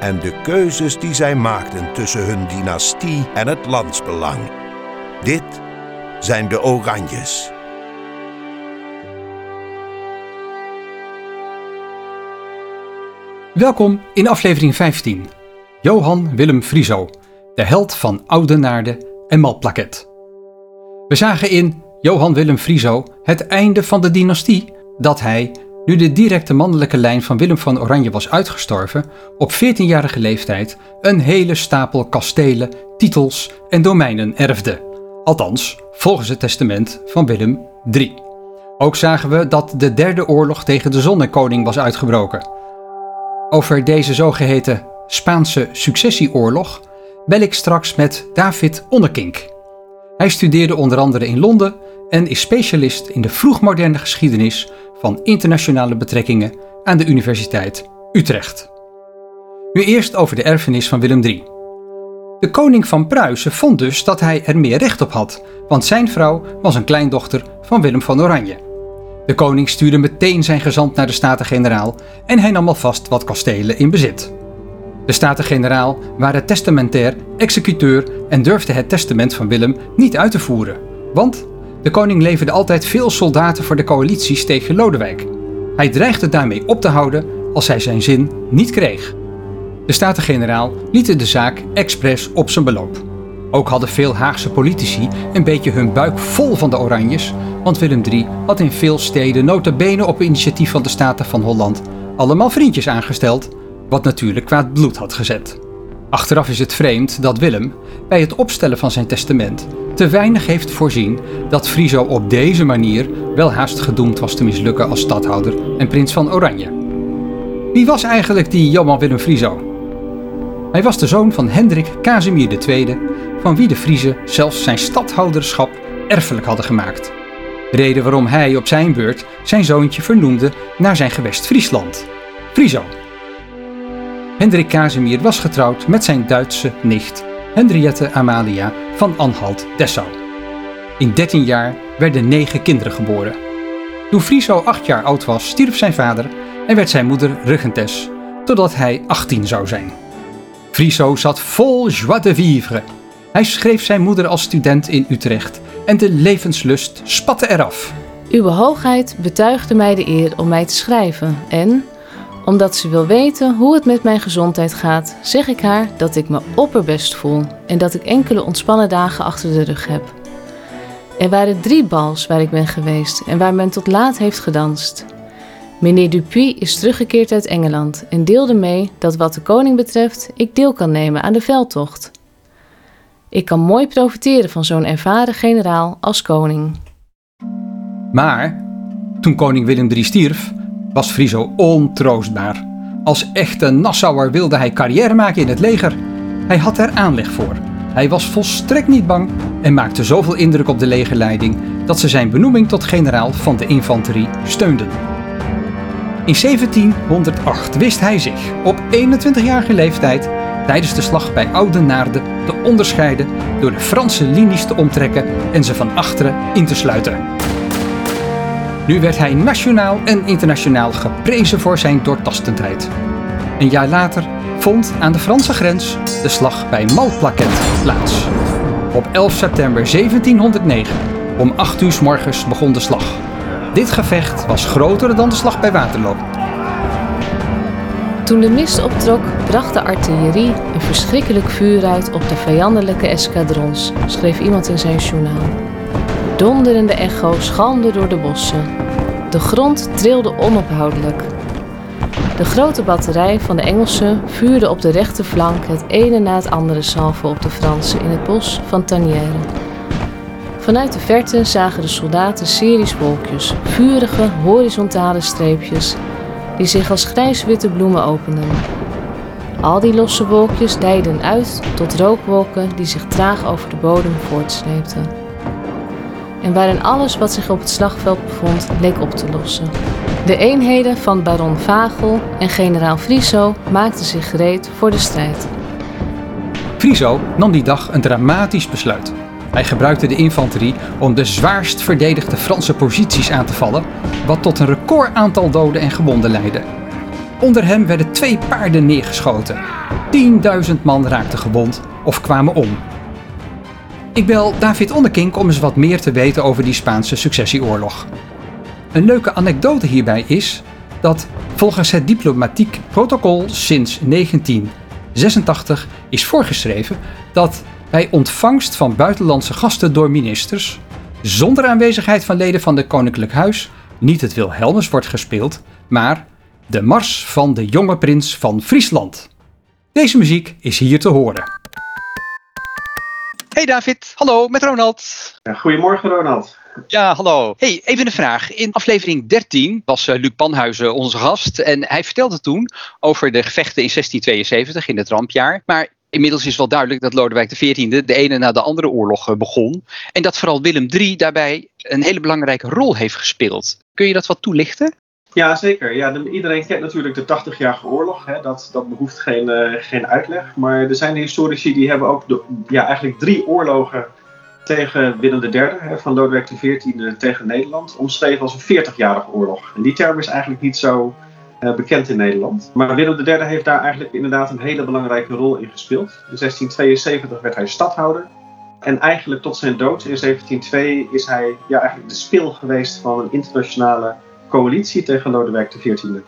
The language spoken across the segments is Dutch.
En de keuzes die zij maakten tussen hun dynastie en het landsbelang. Dit zijn de Oranjes. Welkom in aflevering 15. Johan Willem Frieso, de held van Oudenaarde en Malplaquet. We zagen in Johan Willem Frieso het einde van de dynastie dat hij, nu de directe mannelijke lijn van Willem van Oranje was uitgestorven, op 14-jarige leeftijd een hele stapel kastelen, titels en domeinen erfde. Althans, volgens het testament van Willem III. Ook zagen we dat de derde oorlog tegen de zonnekoning was uitgebroken. Over deze zogeheten Spaanse successieoorlog bel ik straks met David Onnekink. Hij studeerde onder andere in Londen en is specialist in de vroegmoderne geschiedenis van internationale betrekkingen aan de Universiteit Utrecht. Nu eerst over de erfenis van Willem III. De koning van Pruisen vond dus dat hij er meer recht op had, want zijn vrouw was een kleindochter van Willem van Oranje. De koning stuurde meteen zijn gezant naar de Staten-Generaal en hij nam alvast wat kastelen in bezit. De Staten-Generaal waren testamentair executeur en durfde het testament van Willem niet uit te voeren, want de koning leverde altijd veel soldaten voor de coalities tegen Lodewijk. Hij dreigde daarmee op te houden als hij zijn zin niet kreeg. De Staten-Generaal lieten de zaak expres op zijn beloop. Ook hadden veel Haagse politici een beetje hun buik vol van de Oranjes, want Willem III had in veel steden notabene op initiatief van de Staten van Holland allemaal vriendjes aangesteld, wat natuurlijk kwaad bloed had gezet. Achteraf is het vreemd dat Willem, bij het opstellen van zijn testament, te weinig heeft voorzien dat Friso op deze manier wel haast gedoemd was te mislukken als stadhouder en prins van Oranje. Wie was eigenlijk die Johan Willem Friso? Hij was de zoon van Hendrik Casimir II, van wie de Friezen zelfs zijn stadhouderschap erfelijk hadden gemaakt. Reden waarom hij op zijn beurt zijn zoontje vernoemde naar zijn gewest Friesland, Friso. Hendrik Casimir was getrouwd met zijn Duitse nicht Henriette Amalia van Anhalt-Dessau. In 13 jaar werden negen kinderen geboren. Toen Friso acht jaar oud was, stierf zijn vader en werd zijn moeder regentes, totdat hij 18 zou zijn. Friso zat vol joie de vivre. Hij schreef zijn moeder als student in Utrecht en de levenslust spatte eraf. Uwe hoogheid betuigde mij de eer om mij te schrijven en, omdat ze wil weten hoe het met mijn gezondheid gaat, zeg ik haar dat ik me opperbest voel en dat ik enkele ontspannen dagen achter de rug heb. Er waren drie bals waar ik ben geweest en waar men tot laat heeft gedanst. Meneer Dupuy is teruggekeerd uit Engeland en deelde mee dat wat de koning betreft ik deel kan nemen aan de veldtocht. Ik kan mooi profiteren van zo'n ervaren generaal als koning. Maar toen koning Willem III stierf, was Friso ontroostbaar. Als echte Nassauer wilde hij carrière maken in het leger. Hij had er aanleg voor. Hij was volstrekt niet bang en maakte zoveel indruk op de legerleiding dat ze zijn benoeming tot generaal van de infanterie steunden. In 1708 wist hij zich op 21-jarige leeftijd tijdens de slag bij Oudenaarde te onderscheiden door de Franse linies te omtrekken en ze van achteren in te sluiten. Nu werd hij nationaal en internationaal geprezen voor zijn doortastendheid. Een jaar later vond aan de Franse grens de slag bij Malplaquet plaats. Op 11 september 1709 om 8 uur s morgens begon de slag. Dit gevecht was groter dan de slag bij Waterloo. Toen de mist optrok, bracht de artillerie een verschrikkelijk vuur uit op de vijandelijke escadrons, schreef iemand in zijn journaal. Donderende echo's galmden door de bossen. De grond trilde onophoudelijk. De grote batterij van de Engelsen vuurde op de rechterflank het ene na het andere salvo op de Fransen in het bos van Tanière. Vanuit de verte zagen de soldaten series wolkjes, vurige horizontale streepjes, die zich als grijs-witte bloemen openden. Al die losse wolkjes dijden uit tot rookwolken die zich traag over de bodem voortsleepten. En waarin alles wat zich op het slagveld bevond leek op te lossen. De eenheden van baron Vagel en generaal Friso maakten zich gereed voor de strijd. Friso nam die dag een dramatisch besluit. Hij gebruikte de infanterie om de zwaarst verdedigde Franse posities aan te vallen, wat tot een recordaantal doden en gewonden leidde. Onder hem werden twee paarden neergeschoten. 10.000 man raakten gewond of kwamen om. Ik bel David Onnekink om eens wat meer te weten over die Spaanse successieoorlog. Een leuke anekdote hierbij is dat volgens het diplomatiek protocol sinds 1986 is voorgeschreven dat bij ontvangst van buitenlandse gasten door ministers, zonder aanwezigheid van leden van het Koninklijk Huis, niet het Wilhelmus wordt gespeeld, maar de Mars van de jonge prins van Friesland. Deze muziek is hier te horen. Hey David, hallo met Ronald. Ja, goedemorgen Ronald. Ja, hallo. Hey, even een vraag. In aflevering 13 was uh, Luc Panhuizen onze gast en hij vertelde toen over de gevechten in 1672 in het rampjaar. Maar inmiddels is wel duidelijk dat Lodewijk XIV de ene na de andere oorlog begon. En dat vooral Willem III daarbij een hele belangrijke rol heeft gespeeld. Kun je dat wat toelichten? Ja, zeker. Ja, de, iedereen kent natuurlijk de 80-jarige oorlog. Hè. Dat, dat behoeft geen, uh, geen uitleg. Maar er zijn historici die hebben ook de, ja, eigenlijk drie oorlogen tegen Willem III, hè, van Lodewijk XIV tegen Nederland, omschreven als een 40-jarige oorlog. En die term is eigenlijk niet zo uh, bekend in Nederland. Maar Willem III heeft daar eigenlijk inderdaad een hele belangrijke rol in gespeeld. In 1672 werd hij stadhouder. En eigenlijk tot zijn dood in 1702 is hij ja, eigenlijk de spil geweest van een internationale coalitie tegen Lodewijk XIV.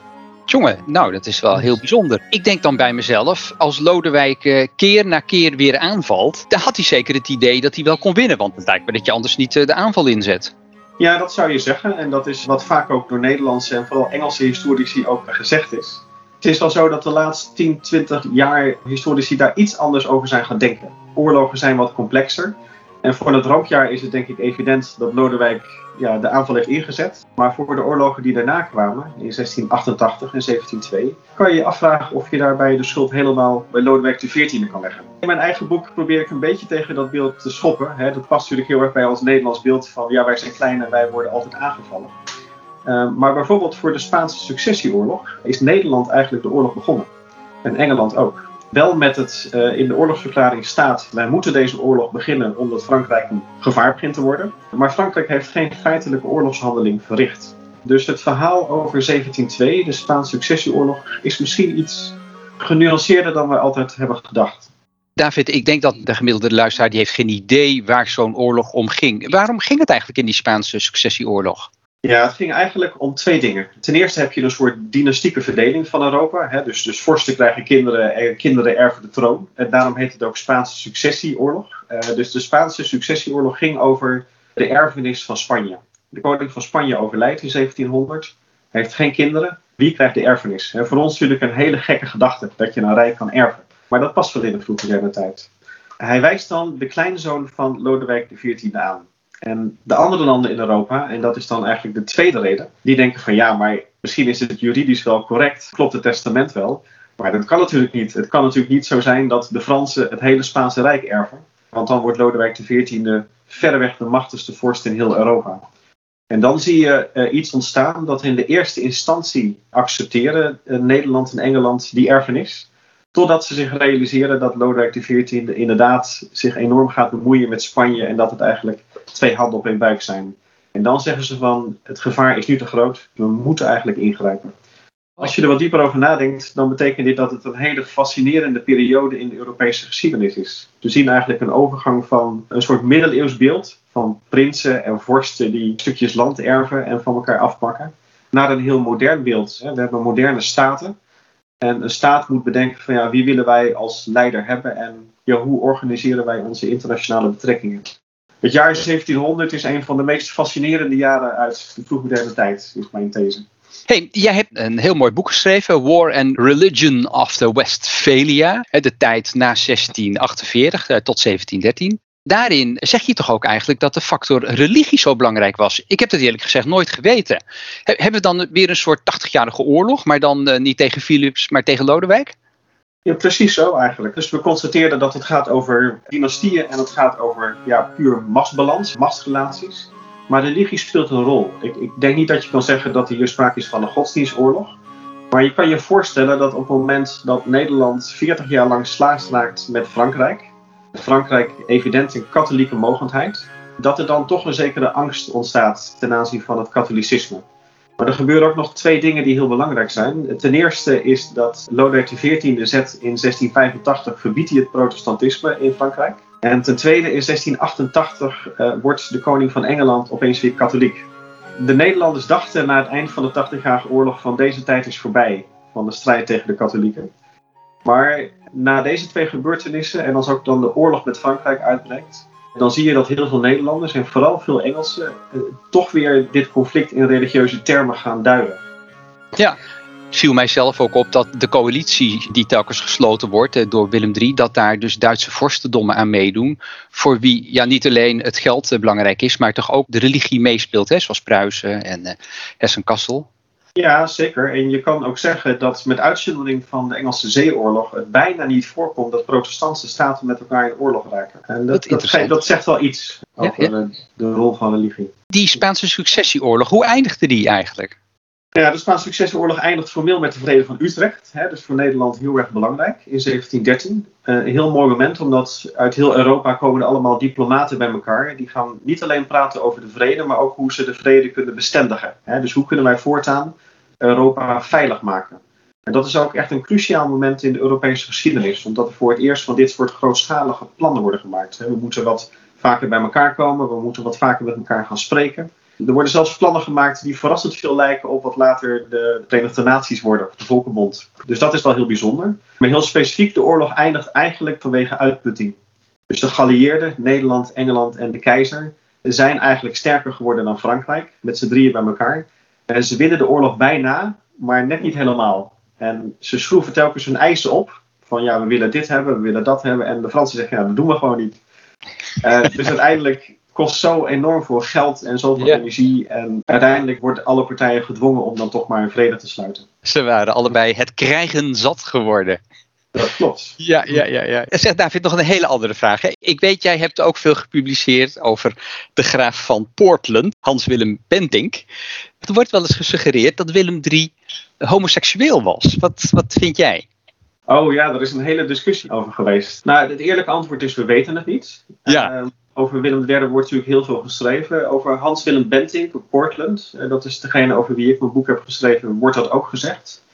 Jongen, nou dat is wel heel bijzonder. Ik denk dan bij mezelf, als Lodewijk uh, keer na keer weer aanvalt, dan had hij zeker het idee dat hij wel kon winnen. Want het lijkt me dat je anders niet uh, de aanval inzet. Ja, dat zou je zeggen. En dat is wat vaak ook door Nederlandse en vooral Engelse historici ook gezegd is. Het is wel zo dat de laatste 10, 20 jaar historici daar iets anders over zijn gaan denken. Oorlogen zijn wat complexer. En voor het rampjaar is het denk ik evident dat Lodewijk ja, de aanval heeft ingezet. Maar voor de oorlogen die daarna kwamen, in 1688 en 1702, kan je je afvragen of je daarbij de schuld helemaal bij Lodewijk XIV kan leggen. In mijn eigen boek probeer ik een beetje tegen dat beeld te schoppen. Hè. Dat past natuurlijk heel erg bij ons Nederlands beeld van ja, wij zijn klein en wij worden altijd aangevallen. Uh, maar bijvoorbeeld voor de Spaanse successieoorlog is Nederland eigenlijk de oorlog begonnen. En Engeland ook wel met het uh, in de oorlogsverklaring staat: wij moeten deze oorlog beginnen omdat Frankrijk een gevaar begint te worden. Maar Frankrijk heeft geen feitelijke oorlogshandeling verricht. Dus het verhaal over 1702, de Spaanse successieoorlog, is misschien iets genuanceerder dan wij altijd hebben gedacht. David, ik denk dat de gemiddelde luisteraar die heeft geen idee waar zo'n oorlog om ging. Waarom ging het eigenlijk in die Spaanse successieoorlog? Ja, het ging eigenlijk om twee dingen. Ten eerste heb je een soort dynastieke verdeling van Europa. Hè? Dus, dus vorsten krijgen kinderen en kinderen erven de troon. En daarom heet het ook Spaanse successieoorlog. Uh, dus de Spaanse successieoorlog ging over de erfenis van Spanje. De koning van Spanje overlijdt in 1700. Hij heeft geen kinderen. Wie krijgt de erfenis? Hè, voor ons natuurlijk een hele gekke gedachte dat je een rijk kan erven. Maar dat past wel in de vroege tijd. Hij wijst dan de kleinzoon van Lodewijk XIV aan. En de andere landen in Europa, en dat is dan eigenlijk de tweede reden, die denken van ja, maar misschien is het juridisch wel correct, klopt het testament wel. Maar dat kan natuurlijk niet. Het kan natuurlijk niet zo zijn dat de Fransen het hele Spaanse Rijk erven. Want dan wordt Lodewijk XIV verreweg de machtigste vorst in heel Europa. En dan zie je uh, iets ontstaan dat in de eerste instantie accepteren uh, Nederland en Engeland die erfenis. Totdat ze zich realiseren dat Lodewijk XIV inderdaad zich enorm gaat bemoeien met Spanje en dat het eigenlijk twee handen op één buik zijn. En dan zeggen ze van het gevaar is nu te groot, we moeten eigenlijk ingrijpen. Als je er wat dieper over nadenkt, dan betekent dit dat het een hele fascinerende periode in de Europese geschiedenis is. We zien eigenlijk een overgang van een soort middeleeuws beeld van prinsen en vorsten die stukjes land erven en van elkaar afpakken, naar een heel modern beeld. We hebben moderne staten. En een staat moet bedenken van ja, wie willen wij als leider hebben en ja, hoe organiseren wij onze internationale betrekkingen. Het jaar 1700 is een van de meest fascinerende jaren uit de vroegmoderne tijd, is mijn these. Hey, jij hebt een heel mooi boek geschreven, War and Religion After Westphalia, de tijd na 1648 tot 1713. Daarin zeg je toch ook eigenlijk dat de factor religie zo belangrijk was. Ik heb dat eerlijk gezegd nooit geweten. Hebben we dan weer een soort 80-jarige oorlog, maar dan niet tegen Philips, maar tegen Lodewijk? Ja, precies zo eigenlijk. Dus we constateerden dat het gaat over dynastieën en het gaat over ja, puur machtsbalans, machtsrelaties. Maar religie speelt een rol. Ik, ik denk niet dat je kan zeggen dat hier sprake is van een godsdienstoorlog. Maar je kan je voorstellen dat op het moment dat Nederland 40 jaar lang slaagst raakt met Frankrijk, Frankrijk evident een katholieke mogendheid, dat er dan toch een zekere angst ontstaat ten aanzien van het katholicisme. Maar er gebeuren ook nog twee dingen die heel belangrijk zijn. Ten eerste is dat Lodewijk XIV zet in 1685 verbiedt het protestantisme in Frankrijk. En ten tweede in 1688 uh, wordt de koning van Engeland opeens weer katholiek. De Nederlanders dachten na het eind van de 80-jarige oorlog van deze tijd is voorbij, van de strijd tegen de katholieken. Maar na deze twee gebeurtenissen, en als ook dan de oorlog met Frankrijk uitbreekt, dan zie je dat heel veel Nederlanders en vooral veel Engelsen eh, toch weer dit conflict in religieuze termen gaan duiden. Ja, viel mijzelf ook op dat de coalitie die telkens gesloten wordt eh, door Willem III, dat daar dus Duitse vorstendommen aan meedoen. Voor wie ja, niet alleen het geld eh, belangrijk is, maar toch ook de religie meespeelt, hè, zoals Pruisen en uh, Hessen-Kassel. Ja, zeker. En je kan ook zeggen dat met uitzondering van de Engelse zeeoorlog het bijna niet voorkomt dat protestantse staten met elkaar in oorlog raken. En dat, dat, dat, zegt wel iets over ja, de rol van religie. Die Spaanse successieoorlog, hoe eindigde die eigenlijk? Ja, de Spaanse successieoorlog eindigt formeel met de vrede van Utrecht. Hè, dus voor Nederland heel erg belangrijk in 1713. Uh, een heel mooi moment, omdat uit heel Europa komen er allemaal diplomaten bij elkaar. Die gaan niet alleen praten over de vrede, maar ook hoe ze de vrede kunnen bestendigen. Hè. Dus hoe kunnen wij voortaan Europa veilig maken. En dat is ook echt een cruciaal moment in de Europese geschiedenis, omdat er voor het eerst van dit soort grootschalige plannen worden gemaakt. We moeten wat vaker bij elkaar komen, we moeten wat vaker met elkaar gaan spreken. Er worden zelfs plannen gemaakt die verrassend veel lijken op wat later de Verenigde Naties worden, de Volkenbond. Dus dat is wel heel bijzonder. Maar heel specifiek, de oorlog eindigt eigenlijk vanwege uitputting. Dus de geallieerden, Nederland, Engeland en de keizer, zijn eigenlijk sterker geworden dan Frankrijk, met z'n drieën bij elkaar. En ze winnen de oorlog bijna, maar net niet helemaal. En ze schroeven telkens hun eisen op. Van ja, we willen dit hebben, we willen dat hebben. En de Fransen zeggen, ja, dat doen we gewoon niet. Uh, dus uiteindelijk kost zo enorm veel geld en zoveel energie. En uiteindelijk worden alle partijen gedwongen om dan toch maar een vrede te sluiten. Ze waren allebei het krijgen zat geworden. Dat klopt. Ja, ja, ja. ja. Zeg David, nog een hele andere vraag. Hè? Ik weet, jij hebt ook veel gepubliceerd over de graaf van Portland, Hans-Willem Bentink. Er wordt wel eens gesuggereerd dat Willem III homoseksueel was. Wat, wat vind jij? Oh ja, er is een hele discussie over geweest. Nou, het eerlijke antwoord is: we weten het niet. Ja. Uh, over Willem III wordt natuurlijk heel veel geschreven. Over Hans-Willem Bentinck op Portland, uh, dat is degene over wie ik mijn boek heb geschreven, wordt dat ook gezegd.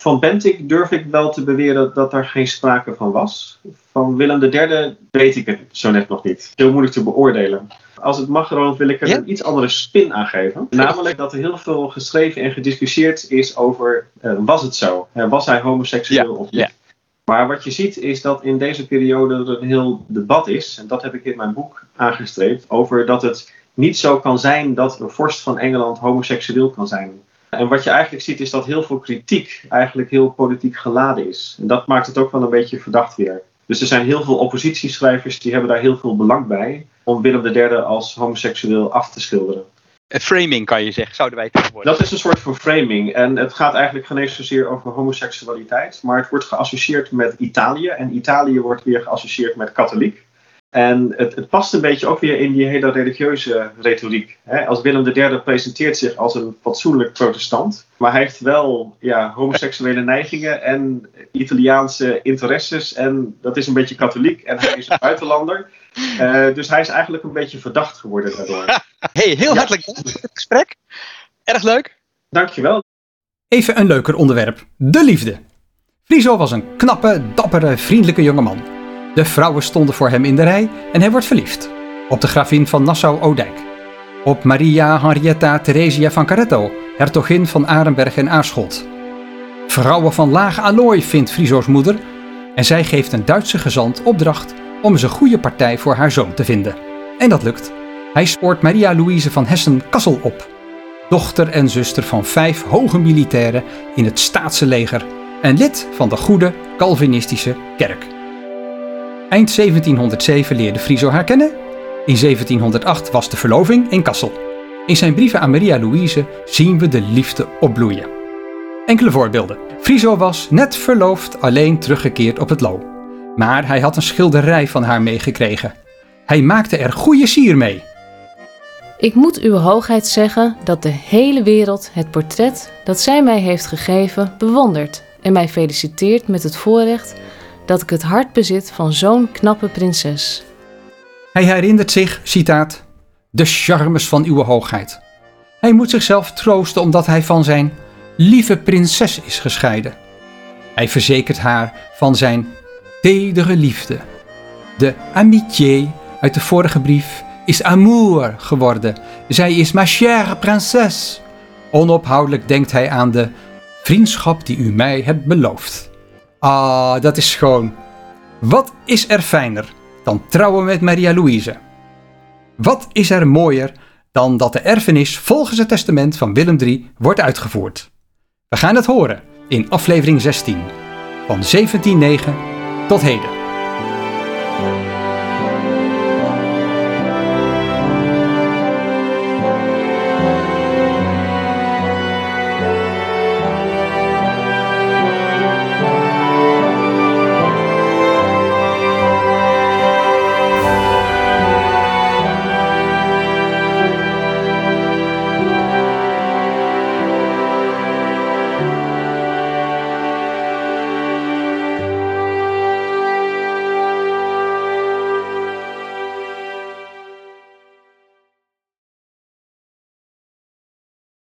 Van Bentinck durf ik wel te beweren dat daar geen sprake van was. Van Willem III weet ik het zo net nog niet. Heel moeilijk te beoordelen. Als het mag, wil ik er een iets andere spin aan geven. Namelijk dat er heel veel geschreven en gediscussieerd is over, uh, was het zo? Uh, was hij homoseksueel of niet? Maar wat je ziet is dat in deze periode er een heel debat is, en dat heb ik in mijn boek aangestreept, over dat het niet zo kan zijn dat een vorst van Engeland homoseksueel kan zijn. En wat je eigenlijk ziet is dat heel veel kritiek eigenlijk heel politiek geladen is. En dat maakt het ook wel een beetje verdacht weer. Dus er zijn heel veel oppositieschrijvers die hebben daar heel veel belang bij om Willem III als homoseksueel af te schilderen. Een framing kan je zeggen, zouden wij het worden. Dat is een soort van framing. En het gaat eigenlijk geen eens zozeer over homoseksualiteit, maar het wordt geassocieerd met Italië. En Italië wordt weer geassocieerd met katholiek. En het, het, past een beetje ook weer in die hele religieuze retoriek. Als Willem III presenteert zich als een fatsoenlijk protestant, maar hij heeft wel ja, homoseksuele neigingen en Italiaanse interesses. En dat is een beetje katholiek en hij is een buitenlander. Uh, dus hij is eigenlijk een beetje verdacht geworden daardoor. Hey, heel hartelijk dank voor het gesprek. Erg leuk. Dankjewel. Even een leuker onderwerp: de liefde. Friso was een knappe, dappere, vriendelijke jongeman. De vrouwen stonden voor hem in de rij en hij wordt verliefd. Op de gravin van Nassau-Odijk. Op Maria Henrietta Theresia van Caretto, hertogin van Arenberg en Aarschot. Vrouwen van laag allooi vindt Friso's moeder en zij geeft een Duitse gezant opdracht om eens een goede partij voor haar zoon te vinden. En dat lukt. Hij spoort Maria Louise van Hessen-Kassel op. Dochter en zuster van vijf hoge militairen in het staatse leger en lid van de goede Calvinistische kerk. Eind 1707 leerde Friso haar kennen. In 1708 was de verloving in Kassel. In zijn brieven aan Maria Louise zien we de liefde opbloeien. Enkele voorbeelden. Friso was net verloofd alleen teruggekeerd op het Lo. Maar hij had een schilderij van haar meegekregen. Hij maakte er goede sier mee. Ik moet uw hoogheid zeggen dat de hele wereld het portret dat zij mij heeft gegeven bewondert en mij feliciteert met het voorrecht dat ik het hart bezit van zo'n knappe prinses. Hij herinnert zich, citaat, de charmes van uw hoogheid. Hij moet zichzelf troosten omdat hij van zijn lieve prinses is gescheiden. Hij verzekert haar van zijn tedere liefde. De amitié uit de vorige brief is amour geworden. Zij is ma chère princesse. Onophoudelijk denkt hij aan de vriendschap die u mij hebt beloofd. Ah, dat is schoon. Wat is er fijner dan trouwen met Maria Louise? Wat is er mooier dan dat de erfenis volgens het testament van Willem III wordt uitgevoerd? We gaan het horen in aflevering 16 van 17.9 tot heden.